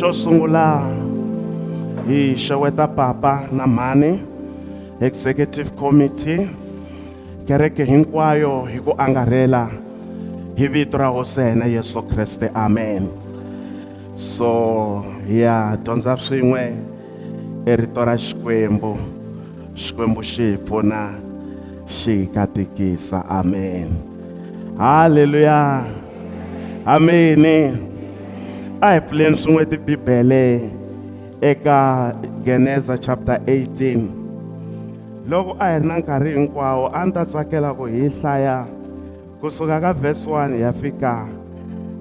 xo sungula hi xeweta papa na mhani executive committee. Kereke hinkwayo hi ku angarhela hi vito ra hosena yesu kreste amen. So hi ya dyondza swin'we i rito ra xikwembu. Xikwembu xi hi pfuna xi hi katekisa amen. Halleluya ameni a hi pfuleni swin'we tibibele eka geneza chapter 18 loko a hi ri na nkarhi hinkwawo a ni ta tsakela ku hi hlaya. Kusuka ka verse 1 ya fika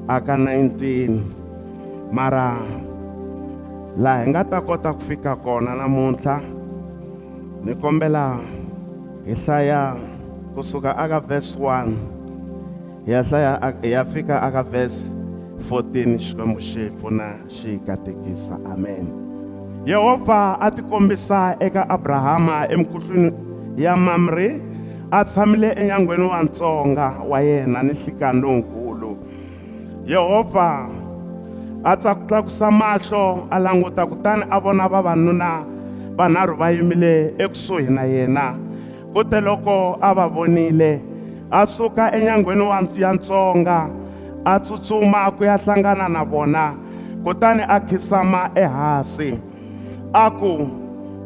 aka 19 mara laha hi nga ta kota ku fika kona namuntlha. Ni kombela hi hlaya kusuka aka verse 1 hi ya hlaya hi ya fika aka verse 14 xikwembu xi pfuna xi katekisa amen. Yehovha a tikombisa eka abrahama emikuhlweni ya mamre a tshamile enyangweni wa ntsonga wa yena ni nhlikani lowukulu yehovha a tlakusa mahlo a languta kutani a vona vavanuna vanharhu va yimile ekusuhi na yena. Kute loko a va vonile a suka enyangweni wa ya ntsonga a tsutsuma ku ya hlangana na vona kutani a khisama ehansi. A ku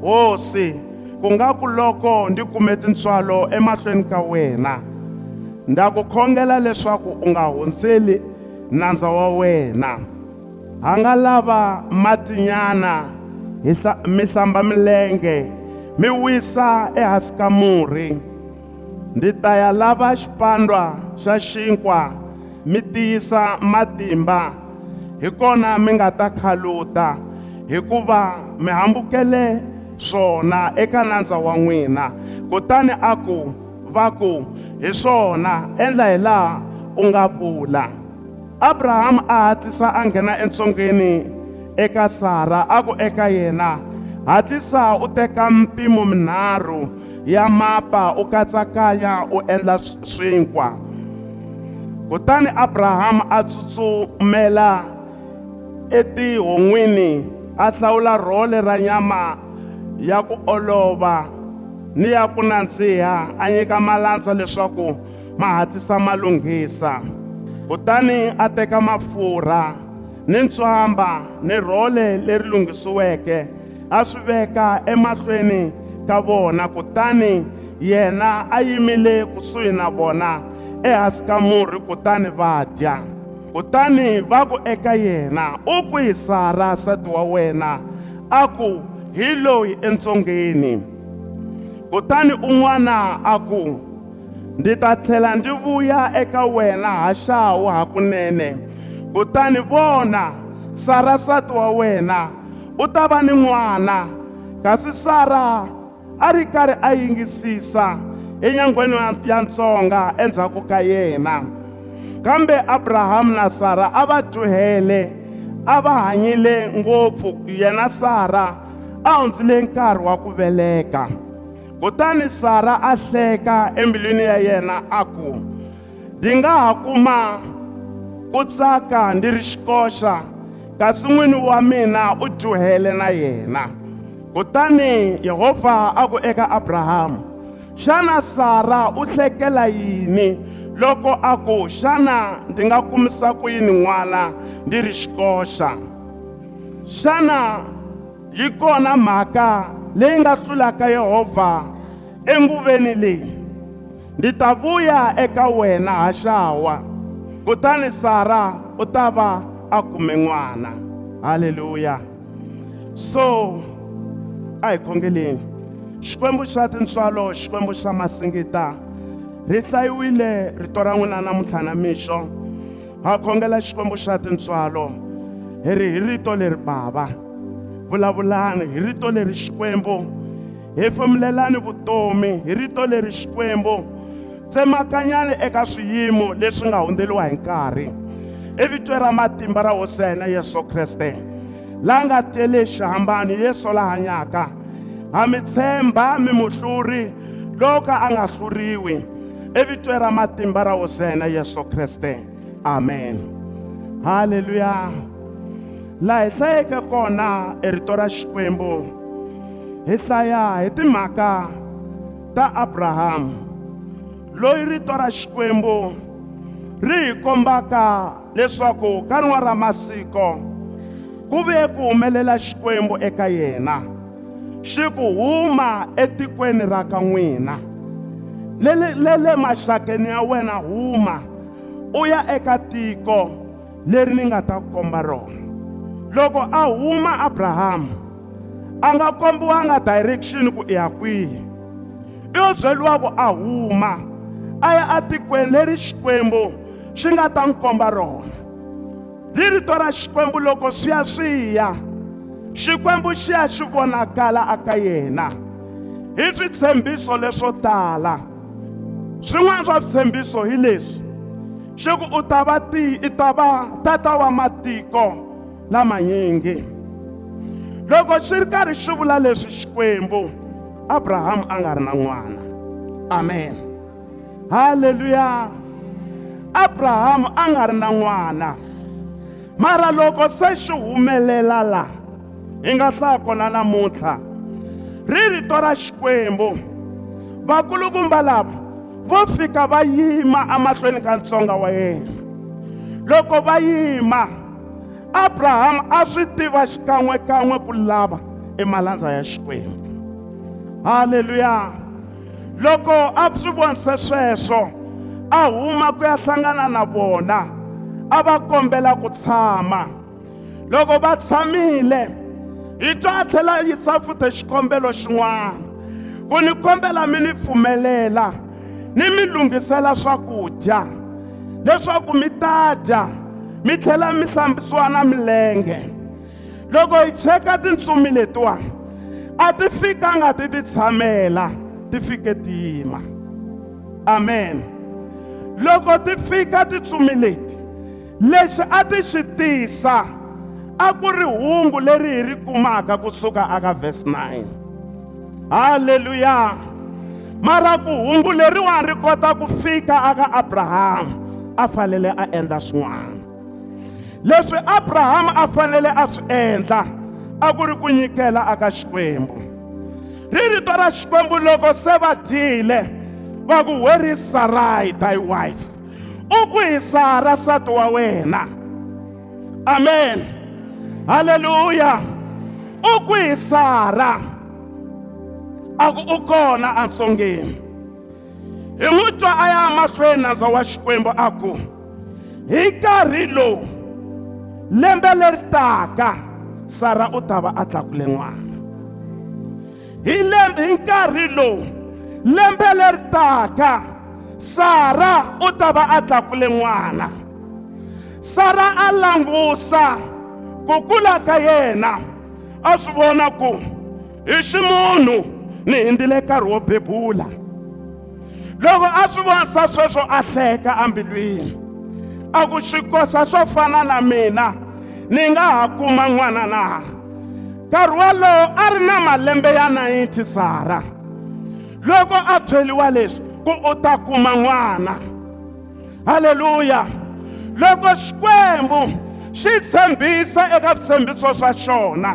hosi ku nga ku loko ndi kume tintswalo emahlweni ka wena nda ku khongela leswaku u nga hundzeli nandza wa wena. Ha nga lava matinyana mi hlamba milenge mi wisa ehansi ka murhi. Ndi ta ya lava xipandwa xa xinkwa mi tiyisa matimba. Hi kona mi nga ta khaluta hikuva mi hambukele swona eka nandza wa n'wina. Kutani a ku va ku hi swona endla hi laha u nga vula. Abrahamu a hatlisa a nghena entsungeni eka sara a ku eka yena. Hatlisa u teka mpimo minharhu ya mapa u katsakanya u endla swinkwa. Kutani abrahamu a tsutsumela etihon'wini a hlawula rhole ra nyama ya ku olova ni ya ku nandziha. A nyika malandza leswaku ma hatlisa ma lunghisa. Kutani a teka mafurha ni ntswamba ni rhole leri lunghisiweke. A swi veka emahlweni ka vona kutani yena a yimile kusuhi na vona. Ehansi ka murhi kutani va dya. Kutani va ku eka yena u kwihi sara nsati wa wena a ku hi loyi entsongeni. Kutani un'wana a ku ndzi ta tlhela ndzi vuya eka wena haxawu hakunene. Kutani vona sara nsati wa wena u ta va ni n'wana kasi sara a ri karhi a yingisisa enyangweni ya ntsonga endzhaku ka yena. Kambe abrahamu na sara a va dyohele a va hanyile ngopfu yena sara a hundzile nkarhi wa ku veleka. Kutani sara a hleka embilwini ya yena a ku ndi nga ha kuma ku tsaka ndi ri xikoxa kasi n'wini wa mina u dyohele na yena. Kutani yehovha a ku eka abrahamu xana sara u hlekela yini? Loko a ku xana ndzi nga kumisa ku yini n'wana? Ndzi ri xikoxa. Xana yi kona mhaka leyi nga tlulaka yehovha enguveni leyi? Ndzi ta vuya eka wena haxawa kutani sara u ta va a kume n'wana. Halleluya so a hi khongeleni. Xikwembu xa tintswalo xikwembu xa masingita. Ri hlayiwile rito ra n'wina namuntlha na mixo. Ha khongela xikwembu xa tintswalo. Hi ri hi rito leri bava. Vulavulani hi rito leri xikwembu. Hefemulelani vutomi hi rito leri xikwembu. Tsemakanyani eka swiyimo leswi nga hundzeliwa hi nkarhi. Evitwe ra matimba ra hosena yesu kreste. La nga tele xihambani yesu la hanyaka ha mi tshemba mi muhluri loka a nga hluriwi evitwe ra matimba ra hosena yesu kreste amen. Halleluya laha hi hlayeke kona e rito ra xikwembu. Hi hlaya hi timhaka ta abrahamu loyi rito ra xikwembu ri hi kombaka leswaku ka rin'wana ra masiko ku ve ku humelela xikwembu eka yena. Xi ku huma etikweni ra ka n'wina. Le le maxakeni ya wena huma. U ya eka tiko leri ni nga ta komba rona. Loko a huma abrahamu a nga kombiwanga direction ku i ya kwihi? I yo byeliwa ku a huma a ya atikweni leri xikwembu xi nga ta n'wi komba rona. Ri rito ra xikwembu loko swi ya swi ya xikwembu xi ya xi vonakala aka yena. Hi switshembiso leswo tala. Swin'wana swa switshembiso hi leswi xi ku u ta va ti i ta va tata wa matiko lamanyingi loko xi ri karhi xi vula leswi xikwembu abrahamu a nga ri na n'wana. Amen. Halleluya abrahamu a nga ri na n'wana. Mara loko se xi humelela la hi nga hlaya kona namuntlha ri rito ra xikwembu. Vakulukumba lava vo fika va yima emahlweni ka ntsonga wa yena. Loko va yima abrahamu a swi tiva xikan'wekan'we ku lava emalandza ya xikwembu. Halleluya loko a swi vonise sweswo a huma ku ya hlangana na vona a va kombela ku tshama. Loko va tshamile hi twa tlhela yisa futhi xikombelo xin'wana. Ku ni kombela mi ni pfumelela ni mi lunghisela swakudya. Leswaku mi ta dya mi tlhela mi hlambisiwa na milenge. Loko hi cheka tintsumi letiwani a ti fikanga ti ti tshamela ti fike ti yima. Amen. Loko ti fika tintsumi leti lexi a ti xi tisa a ku ri hungu leri hi ri kumaka kusuka aka verse 9 halleluya mara ku hungu leriwani ri kota ku fika aka abrahamu a fanele a endla swin'wana. Leswi abrahamu a fanele a swi endla a ku ri ku nyikela aka xikwembu. Ri rito ra xikwembu loko se va dyile va ku where is sarai thy wife? U ku hi sara nsati wa wena. Amen. Halleluya u ku hi sara a ku u kona entsongeni hi n'wi twa a ya mahlweni nandza wa xikwembu a ku hi nkarhi lowu lembe leri taka sara u ta va a tlakule n'wana hi lembe hi nkarhi lowu lembe leri taka sara u ta va a tlakule n'wana sara a langusa ku kula ka yena. A swi vona ku hi ximunhu ni hindzile nkarhi wo bebula. Loko a swi vonisa sweswo a hleka ambilwini. A ku swikosa swo fana na mina ni nga ha kuma n'wana na. Nkarhi walowo a ri na malembe ya 90 sara loko a byeliwa leswi ku u ta kuma n'wana. Halleluya loko xikwembu xi tshembisa eka switshembiso swa xona.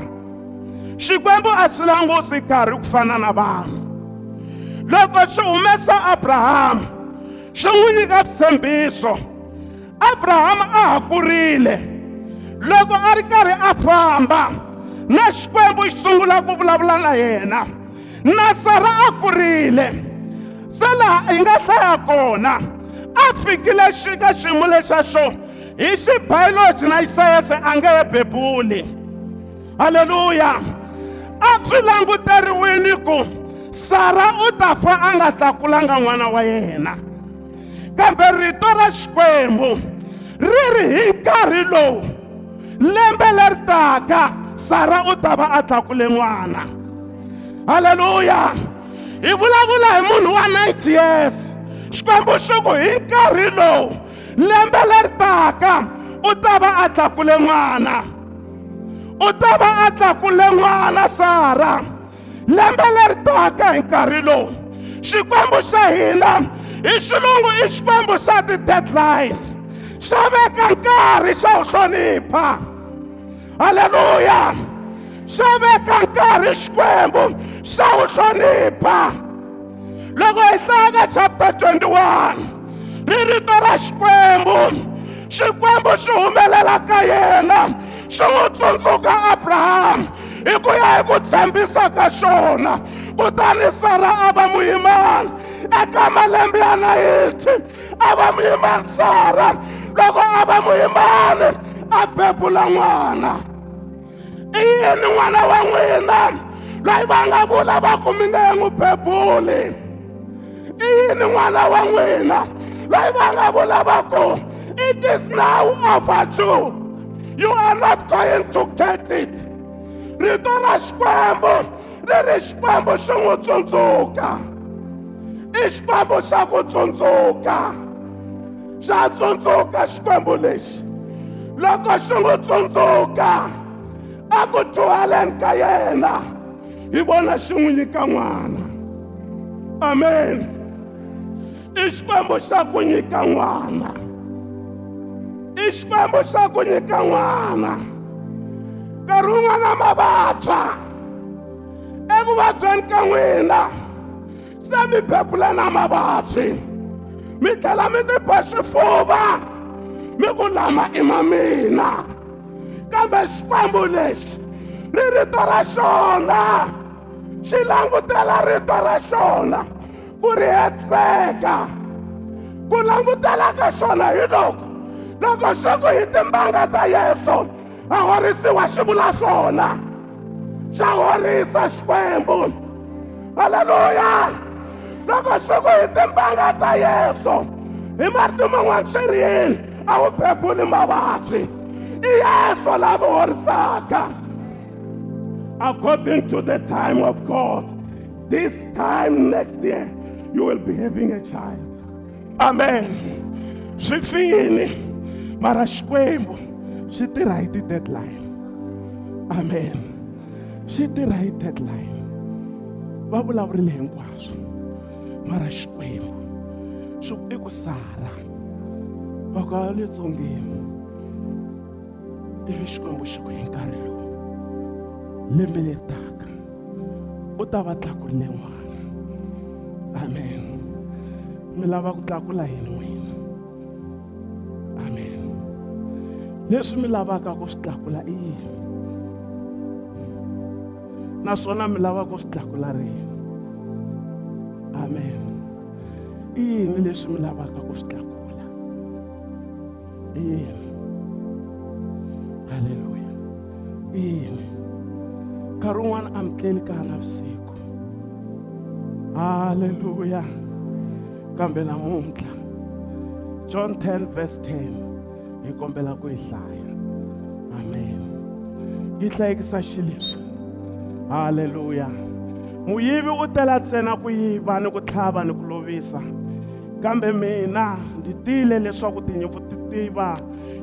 Xikwembu a xi langusi nkarhi ku fana na vanhu. Loko xi humesa abrahamu xi n'wi nyika switshembiso abrahamu a ha kurile loko a ri karhi a famba na xikwembu xi sungula ku vulavula na yena. Na sara a kurile. Se laha hi nga hlaya kona a fikile xi ka xiyimo lexa xo hi xibiology na xisayense a nge he bebuli halleluya a swi languteriwini ku sara u ta fa a nga tlakulanga n'wana wa yena. Kambe rito ra xikwembu ri ri hi nkarhi lowu. Lembe leri taka sara u ta va a tlakule n'wana. Halleluya hi vulavula hi munhu wa 90 years xikwembu xi ku hi nkarhi lowu. Lembe leri taka u ta va a tlakule n'wana. U ta va a tlakule n'wana sara lembe leri taka hi nkarhi lowu. Xikwembu xa hina hi xilungu i xikwembu xa ti-deadline. Xa veka nkarhi xa wu hlonipha. Halleluya xa veka nkarhi xikwembu xa wu hlonipha. Loko hi hlaya ka chapter 21 ri rito ra xikwembu xikwembu xi humelela ka yena xi n'wi tsundzuka abrahamu hi ku ya hi ku tshembisa ka xona kutani sara a va muyimani eka malembe ya nayiti a va muyimani sara. Loko a va muyimani a bebula n'wana. I yini n'wana wa n'wina? Loyi va nga vula va ku mi nge n'wi bebuli i yini n'wana wa n'wina? It is now over you you are not going to get it. Rito ra xikwembu ri ri xikwembu xi n'wi tsundzuka i xikwembu loko xi n'wi tsundzuka a ku dyuhaleni ka yena hi vona xi n'wi nyika n'wana. Amen xikwembu xa ku nyika n'wana i xikwembu xa ku nyika n'wana nkarhi wun'wana ma vabya ekuvabyeni ka n'wina se mi bebula na mavabyi mi tlhela mi ti ba xifuva mi ku lama i ma mina kambe xikwembu lexi ri rito ra xona xi langutela rito ra xona ku ri hetseka ku langutela ka xona hi loko. Loko xi ku hi timbanga ta yesu a horisiwa xi vula swona xa horisa xikwembu. Halleluya loko xi ku hi timbanga ta yesu hi marito man'wana xi ri yini? A wu bebuli mavabyi. I yesu lava horisaka. According to the time of god this time next year you will be having a child. Amen. Swi fini mara xikwembu xi tirha hi ti-deadline amen. Xi tirha hi deadline. Va vulavurile hinkwaswo. Mara xikwembu xi i ku sara va ka le tsongeni. Ivi xikwembu xi ku hi nkarhi lowu. Lembe leri taka u ta va tlakurile n'wana. Amen. Mi lava ku tlakula hi n'wina amen. Leswi mi lavaka ku swi tlakula i yini naswona mi lava ku swi tlakula rini amen. I yini leswi mi lavaka ku swi tlakula i yini halleluya i yini nkarhi wun'wana a mi tleli ka navusiku halleluya kambe namuntlha john 10 verse 10 hi kombela ku yi hlaya amen. Yi hlayekisa xileswi halleluya muyivi u tela ntsena ku yiva ni ku tlhava ni ku lovisa kambe mina ndzi tile leswaku tinyimpfu ti tiva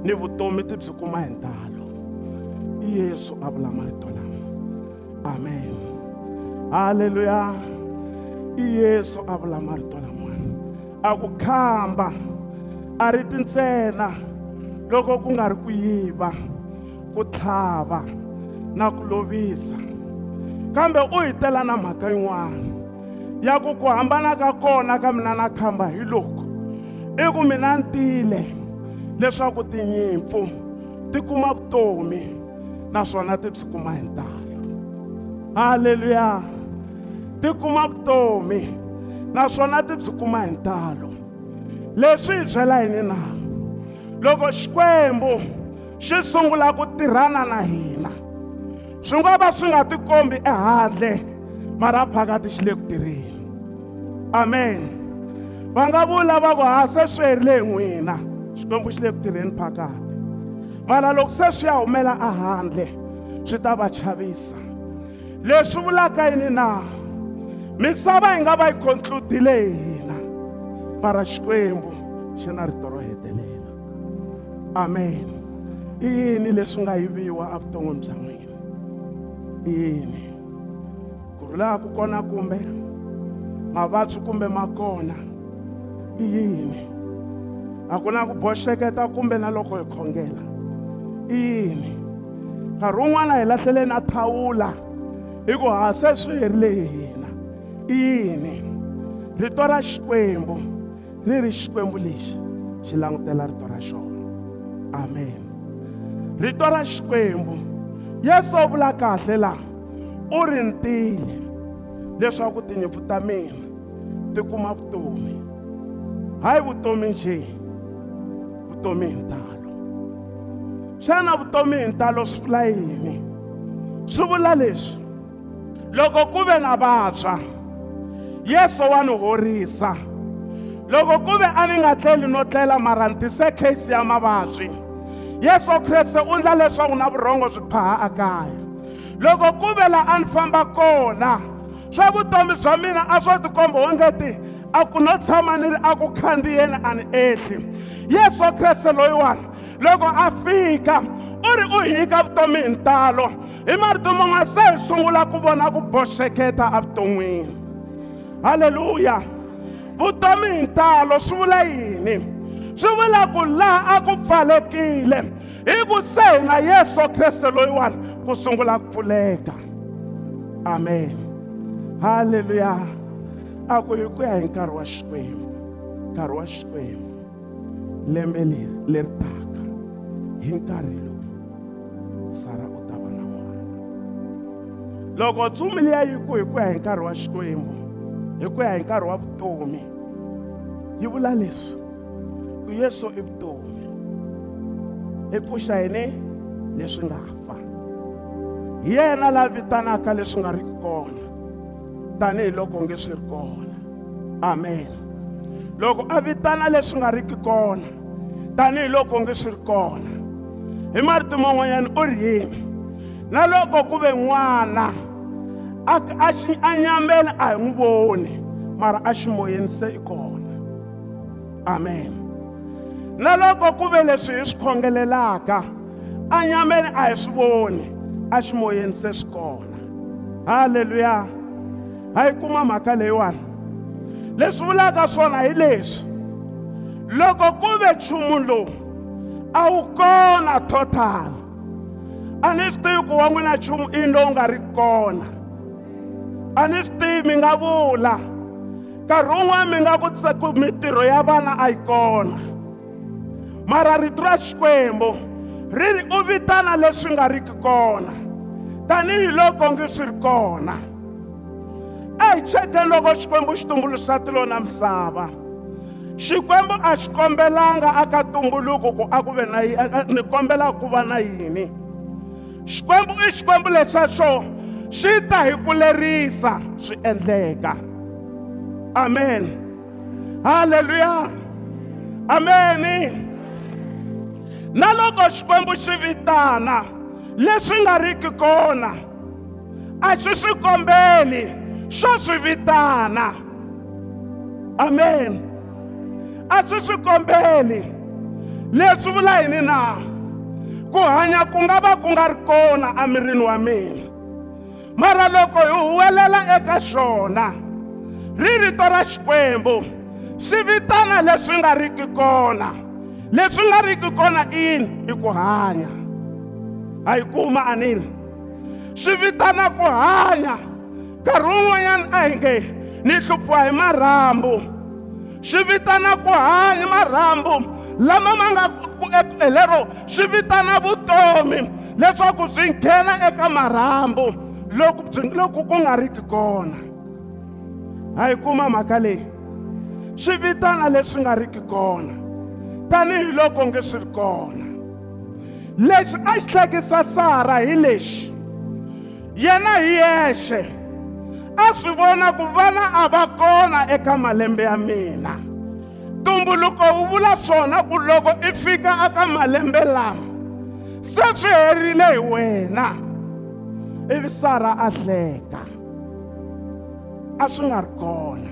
ni vutomi ti byi kuma hi ntalo. I yesu a vula marito lama amen. Halleluya i yesu a vula marito lamawani a ku khamba a ri tintsena. Loko ku nga ri ku yiva ku tlhava na ku lovisa. Kambe u hi tela na mhaka yin'wana ya ku ku hambana ka kona ka mina na khamba hi loko i ku mina ntile leswaku tinyimpfu ti kuma vutomi naswona ti byi kuma hi ntalo. Halleluya ti kuma vutomi naswona ti byi kuma hi ntalo. Leswi hi byela yini na loko xikwembu xi sungula ku tirhana na hina swi nga va swi nga tikombi ehandle mara phakati xi le ku tirheni. Amen. Va nga vula va ku ha se swi herile hi n'wina xikwembu xi le ku tirheni phakati. Mara loko se swi ya humela ehandle swi ta va chavisa. Leswi vulaka yini na misava yi nga va yi concludile hi hina mara xikwembu xi na rito ro hetelela. Amen. I yini leswi nga yiviwa evuton'wini bya n'wina? I yini? Ku rhulaku ku kona kumbe mavabyi kumbe ma kona i yini? A ku na ku boxeketa kumbe na loko hi khongela? I yini? Nkarhi wun'wana hi lahlele na thawula hi ku ha se swi herile hi hina. I yini rito ra xikwembu ri ri xikwembu lexi xi langutela rito ra xona amen. Rito ra xikwembu yesu u vula kahle laha u ri ntile leswaku tinyimpfu ta mina ti kuma vutomi. Hayi vutomi njhe vutomi hi ntalo. Xana vutomi hi ntalo swi vula yini? Swi vula leswi loko ku ve na vabya yesu wa ni horisa loko ku ve a ni nga tleli no tlela mara ni tise case ya mavabyi yesu kreste u ndla leswaku na vurhongo byi phaha ekaya loko ku ve la a ni famba kona swa vutomi bya mina a swo tikomba ongeti a ku no tshama ni ri a ku khandziyeni a ni ehli. Yesu kreste loyiwani loko a fika u ri u hi nyika vutomi hi ntalo. Hi marito man'wana se hi sungula ku vona ku boxeketa evuton'wini halleluya vutomi hi ntalo swi vula yini swi vula ku laha a ku pfalekile hi ku se na yesu kreste loyiwani ku sungula ku pfuleka amen. Halleluya a ku hi ku ya hi nkarhi wa xikwembu nkarhi wa xikwembu lembe leri leri taka hi nkarhi lowu sara u ta va na n'wana loko tsumi liya yi ku hi ku ya hi nkarhi wa xikwembu hi ku ya hi nkarhi wa vutomi yi vula leswi ku yesu i vutomi i pfuxa yini leswi nga fa. Hi yena la vitanaka leswi nga riki kona tanihiloko nge swi ri kona. Amen. Loko a vitana leswi nga riki kona tanihiloko nge swi ri kona hi marito man'wanyana u ri yini? Na loko ku ve n'wana a xi a nyambeni a hi n'wi voni mara a ximoyeni se i kona amen. Na loko ku ve leswi hi swi khongelelaka a nyameni a hi swi voni a ximoyeni se swi kona halleluya a yi kuma mhaka leyiwani leswi vulaka swona hi leswi loko ku ve nchumu lowu a wu kona total. A ni swi tivi ku wa n'wina nchumu i lowu nga ri kona a ni swi tivi mi nga vula. Nkarhi wun'wana mi nga ku ku mitirho ya vana a yi kona. Mara rito ra xikwembu ri ri u vitana leswi nga riki kona. Tanihiloko nge swi ri kona. A hi chekeni loko xikwembu xi tumbuluxa tilo na misava. Xikwembu a xi kombelanga aka tumbuluko ku a ku ve na ni kombela ku va na yini? Xikwembu i xikwembu lexa xo xi ta hi ku lerisa swi endleka. Amen. Halleluya ameni na loko xikwembu xi vitana leswi nga riki kona a xi swi kombeli swo swi vitana. Amen. A swi swi kombeli. Leswi vula yini na ku hanya ku nga va ku nga ri kona emirini wa mina. Mara loko hi huwelela eka xona ri rito ra xikwembu swi vitana leswi nga riki kona leswi nga riki kona i yini i ku hanya. A yi kuma anini swi vitana ku hanya nkarhi wun'wanyana a hi nge ni hluphiwa hi marhambu. Swi vitana ku hanya marhambu lama ma nga lero swi vitana vutomi leswaku byi nghena eka marhambu. Loko loko ku nga riki kona. A yi kuma mhaka leyi swi vitana leswi nga riki kona. Tanihiloko nge swi ri kona. Lexi a xi hlekisa sara hi lexi yena hi yexe. A swi vona ku vana a va kona eka malembe ya mina. Ntumbuluko wu vula swona ku loko i fika eka malembe lama se swi herile hi wena. Ivi sara a hleka a swi nga ri kona.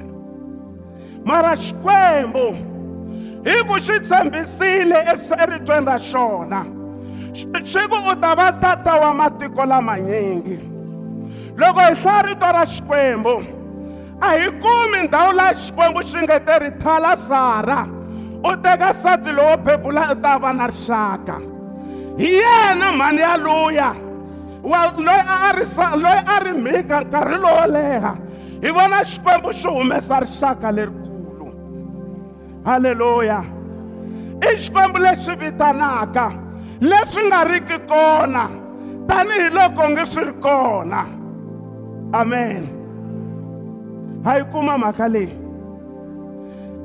Mara xikwembu hi ku xi tshembisile eritweni ra xona xi ku u ta va tata wa matiko lamanyingi. Loko hi hlaya rito ra xikwembu a hi kumi ndhawu laha xikwembu xi nge te ri thala sara u teka nsati lowo bebula u ta va na rixaka. Hi yena mhani yaluya wa loyi a ri loyi a ri mhika nkarhi lowo leha. Hi vona xikwembu xi humesa rixaka lerikulu. Halleluya i xikwembu lexi vitanaka leswi nga riki kona tanihiloko nge swi ri kona. Amen. Ha yi kuma mhaka leyi.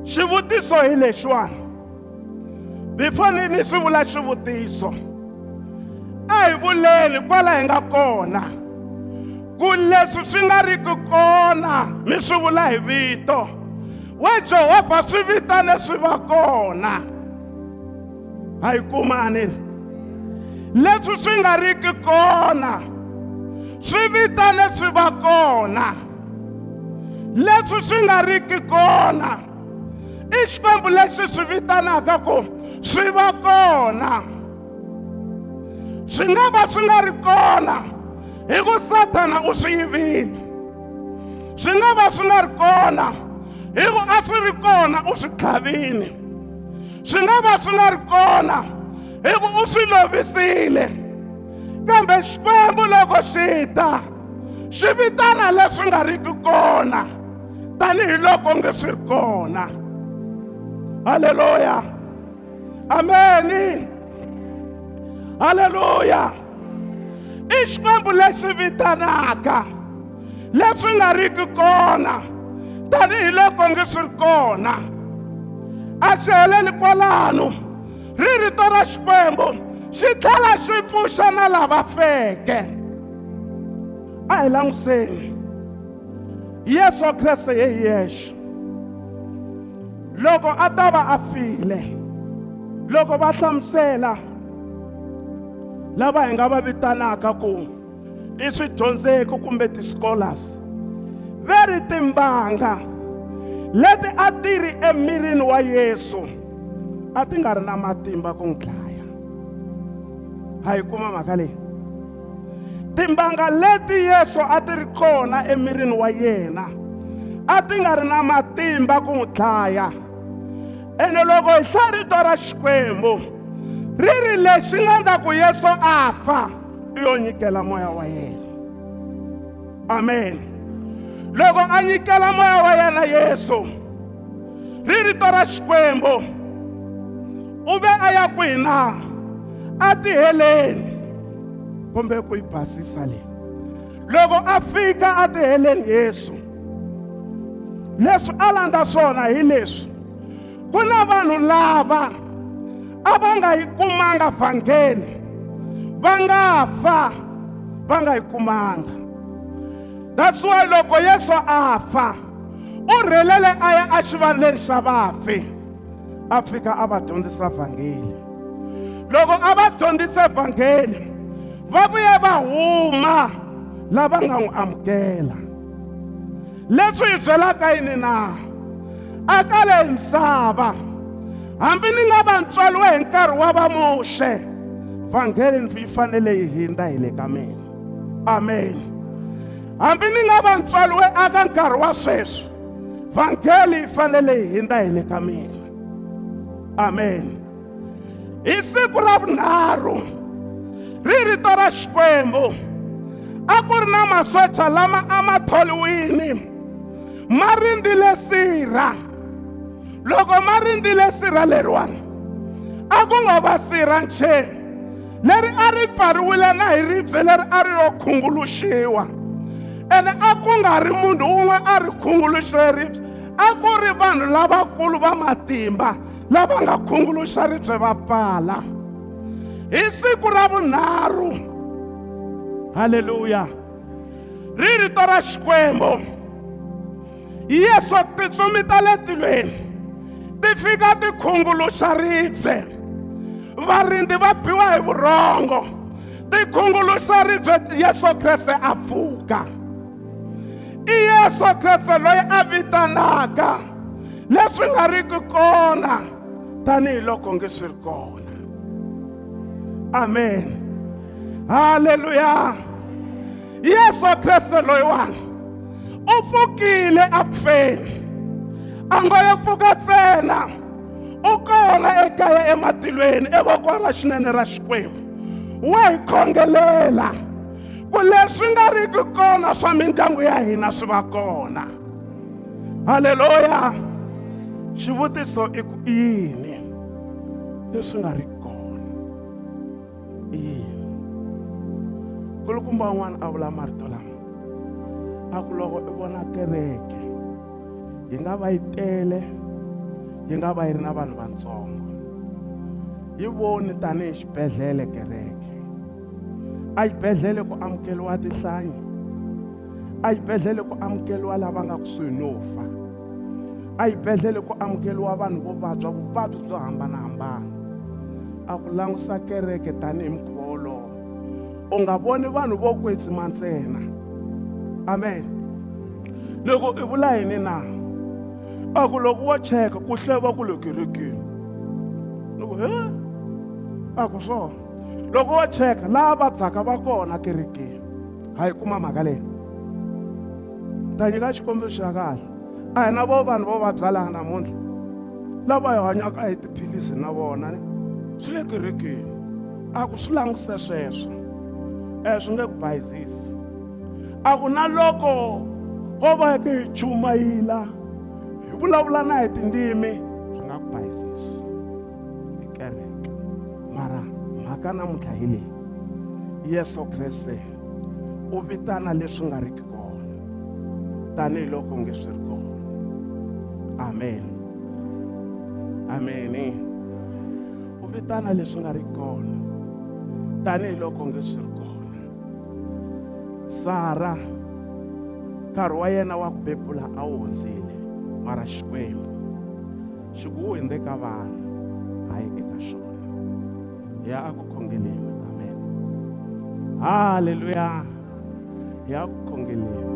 Xivutiso hi lexiwani. Before ni ni swi vula xivutiso. A hi vuleni kwala hi nga kona ku leswi swi nga riki kona mi swi vula hi vito. Wa jehovha swi vitane swi va kona. A yi kumani? Leswi swi nga riki kona swi vitane swi va kona. Leswi swi nga riki kona i xikwembu lexi swi vitanaka ku swi va kona swi nga va swi nga ri kona. Hi ku satana u swi yivile swi nga va swi nga ri kona. Hi ku a swi ri kona u swi tlhavini swi nga va swi nga ri kona. Hi ku u swi lovisile kambe xikwembu loko xi ta xi vitana leswi nga kona. Tanihiloko nge swi ri kona. Halleluya ameni halleluya i xikwembu lexi vitanaka leswi nga riki kona. Tanihiloko nge swi ri kona. A xi heleli kwalano. Ri rito ra xikwembu xi tlhela xi pfuxa na lava feke. A hi languseni. Yesu kreste hi yexe loko a ta va a file loko va hlamusela lava hi nga va vitanaka ku i swidyondzeki kumbe ti-scholars. Ve ri timbanga leti a ti ri emirini wa yesu a ti nga ri na matimba ku n'wi dlaya. Ha yi kuma mhaka leyi? Timbanga leti yesu a ti ri kona emirini wa yena a ti nga ri na matimba ku n'wi dlaya. Ene loko hi hlaya rito ra xikwembu ri ri lexi ku yesu a fa yo nyikela moya wa yena. Amen. Loko a nyikela moya wa yena yesu ri rito ra xikwembu u ve a ya kwihi na a ti heleni kumbe ku yi basisa leyi loko a fika a ti heleni yesu leswi a landza swona hi leswi ku na vanhu lava a va nga yi kumanga vhangeli va nga fa va nga yi kumanga that's why loko yesu a fa u rhelele a ya exivaleni xa vafi. A fika a va dyondzisa vhangeli. Loko a va dyondzise vhangeli va vuye va huma lava nga n'wi amukela. Leswi hi byelaka yini na? A ka le misava. Hambi ni nga va ntswaliwe hi nkarhi wa vamuxe vhangeli yi fanele yi hindza hi le ka mina. Amen. Hambi ni nga va ntswaliwe aka nkarhi wa sweswi vhangeli yi fanele yi hindza hi le ka mina. Amen. Hi siku ra vunharhu ri rito ra xikwembu a ku ri na masocha lama a ma tholiwini ma rindzile sirha. Loko ma rindzile sirha leriwani a ku nga va sirha ncheni. Leri a ri pfariwile na hi ribye leri a ri yo khunguluxiwa. Ene a ku nga ri munhu wun'we a ri khunguluxe ribye a ku ri vanhu lavakulu va matimba lava nga khunguluxa ribye va pfala. Hi siku ra vunharhu halleluya ri rito ra xikwembu. Yesu tintsumi ta le tilweni. Ti fika ti khunguluxa ribye. Varindzi va biwa hi vurhongo. Ti khunguluxa ribye yesu kreste a pfuka. I yesu kreste loyi a vitanaka. Leswi nga riki kona tanihiloko nge swi ri kona. Amen. Halleluya yesu kreste loyiwani u pfukile akufeni a yo pfuka ntsena u kona ekaya ematilweni evokweni ra xinene ra xikwembu. Wa hi khongelela ku leswi nga riki kona swa mindyangu ya hina swi va kona. Halleluya xivutiso i ku yini? Leswi nga riki kona. Yini? Kulukumba wun'wana a vula marito lama. A ku loko i vona kereke yi nga va yi tele yi nga va yi ri na vanhu vantsongo yi voni tanihi xibedhlele kereke a xibedhlele ku amukeliwa tinhlanyi a xibedhlele ku amukeliwa lava nga kusuhi no fa a xibedhlele ku amukeliwa vanhu vo vabya vuvabyi byo hambanahambana a ku langusa kereke tanihi mukhuva wolowo u nga voni vanhu vo kwetsima ntsena amen. Loko i vula yini na? A ku loko wo cheka ku hleva ku le kerekeni loko he? A ku swona loko wo cheka laha vabyaka va kona kerekeni hayi kuma mhaka leyi ta nyika xikombiso xa kahle a hi na vo vanhu vo vabya laha namuntlha lava hi hanyaka hi tiphilisi na vona swi le kerekeni a ku swi languse sweswo um swi nge ku bayizisi a ku na loko ho va ke hi chumayila hi vulavula na hi tindzimi swi nga ku bayizisi hi kereke. Mara mhaka namuntlha hi leyi. Yesu kreste u vitana leswi nga riki kona. Tanihiloko nge swi ri kona. Amen. Ameni. U vitana leswi nga riki kona. Tanihiloko nge swi ri kona. Sara nkarhi wa yena wa ku bebula a wu hundzile. Mara xikwembu xi ku wu hindze ka vanhu hayi eka xona. Hi ya a ku khongeleni amen. Halleluya hi ya ku khongeleni.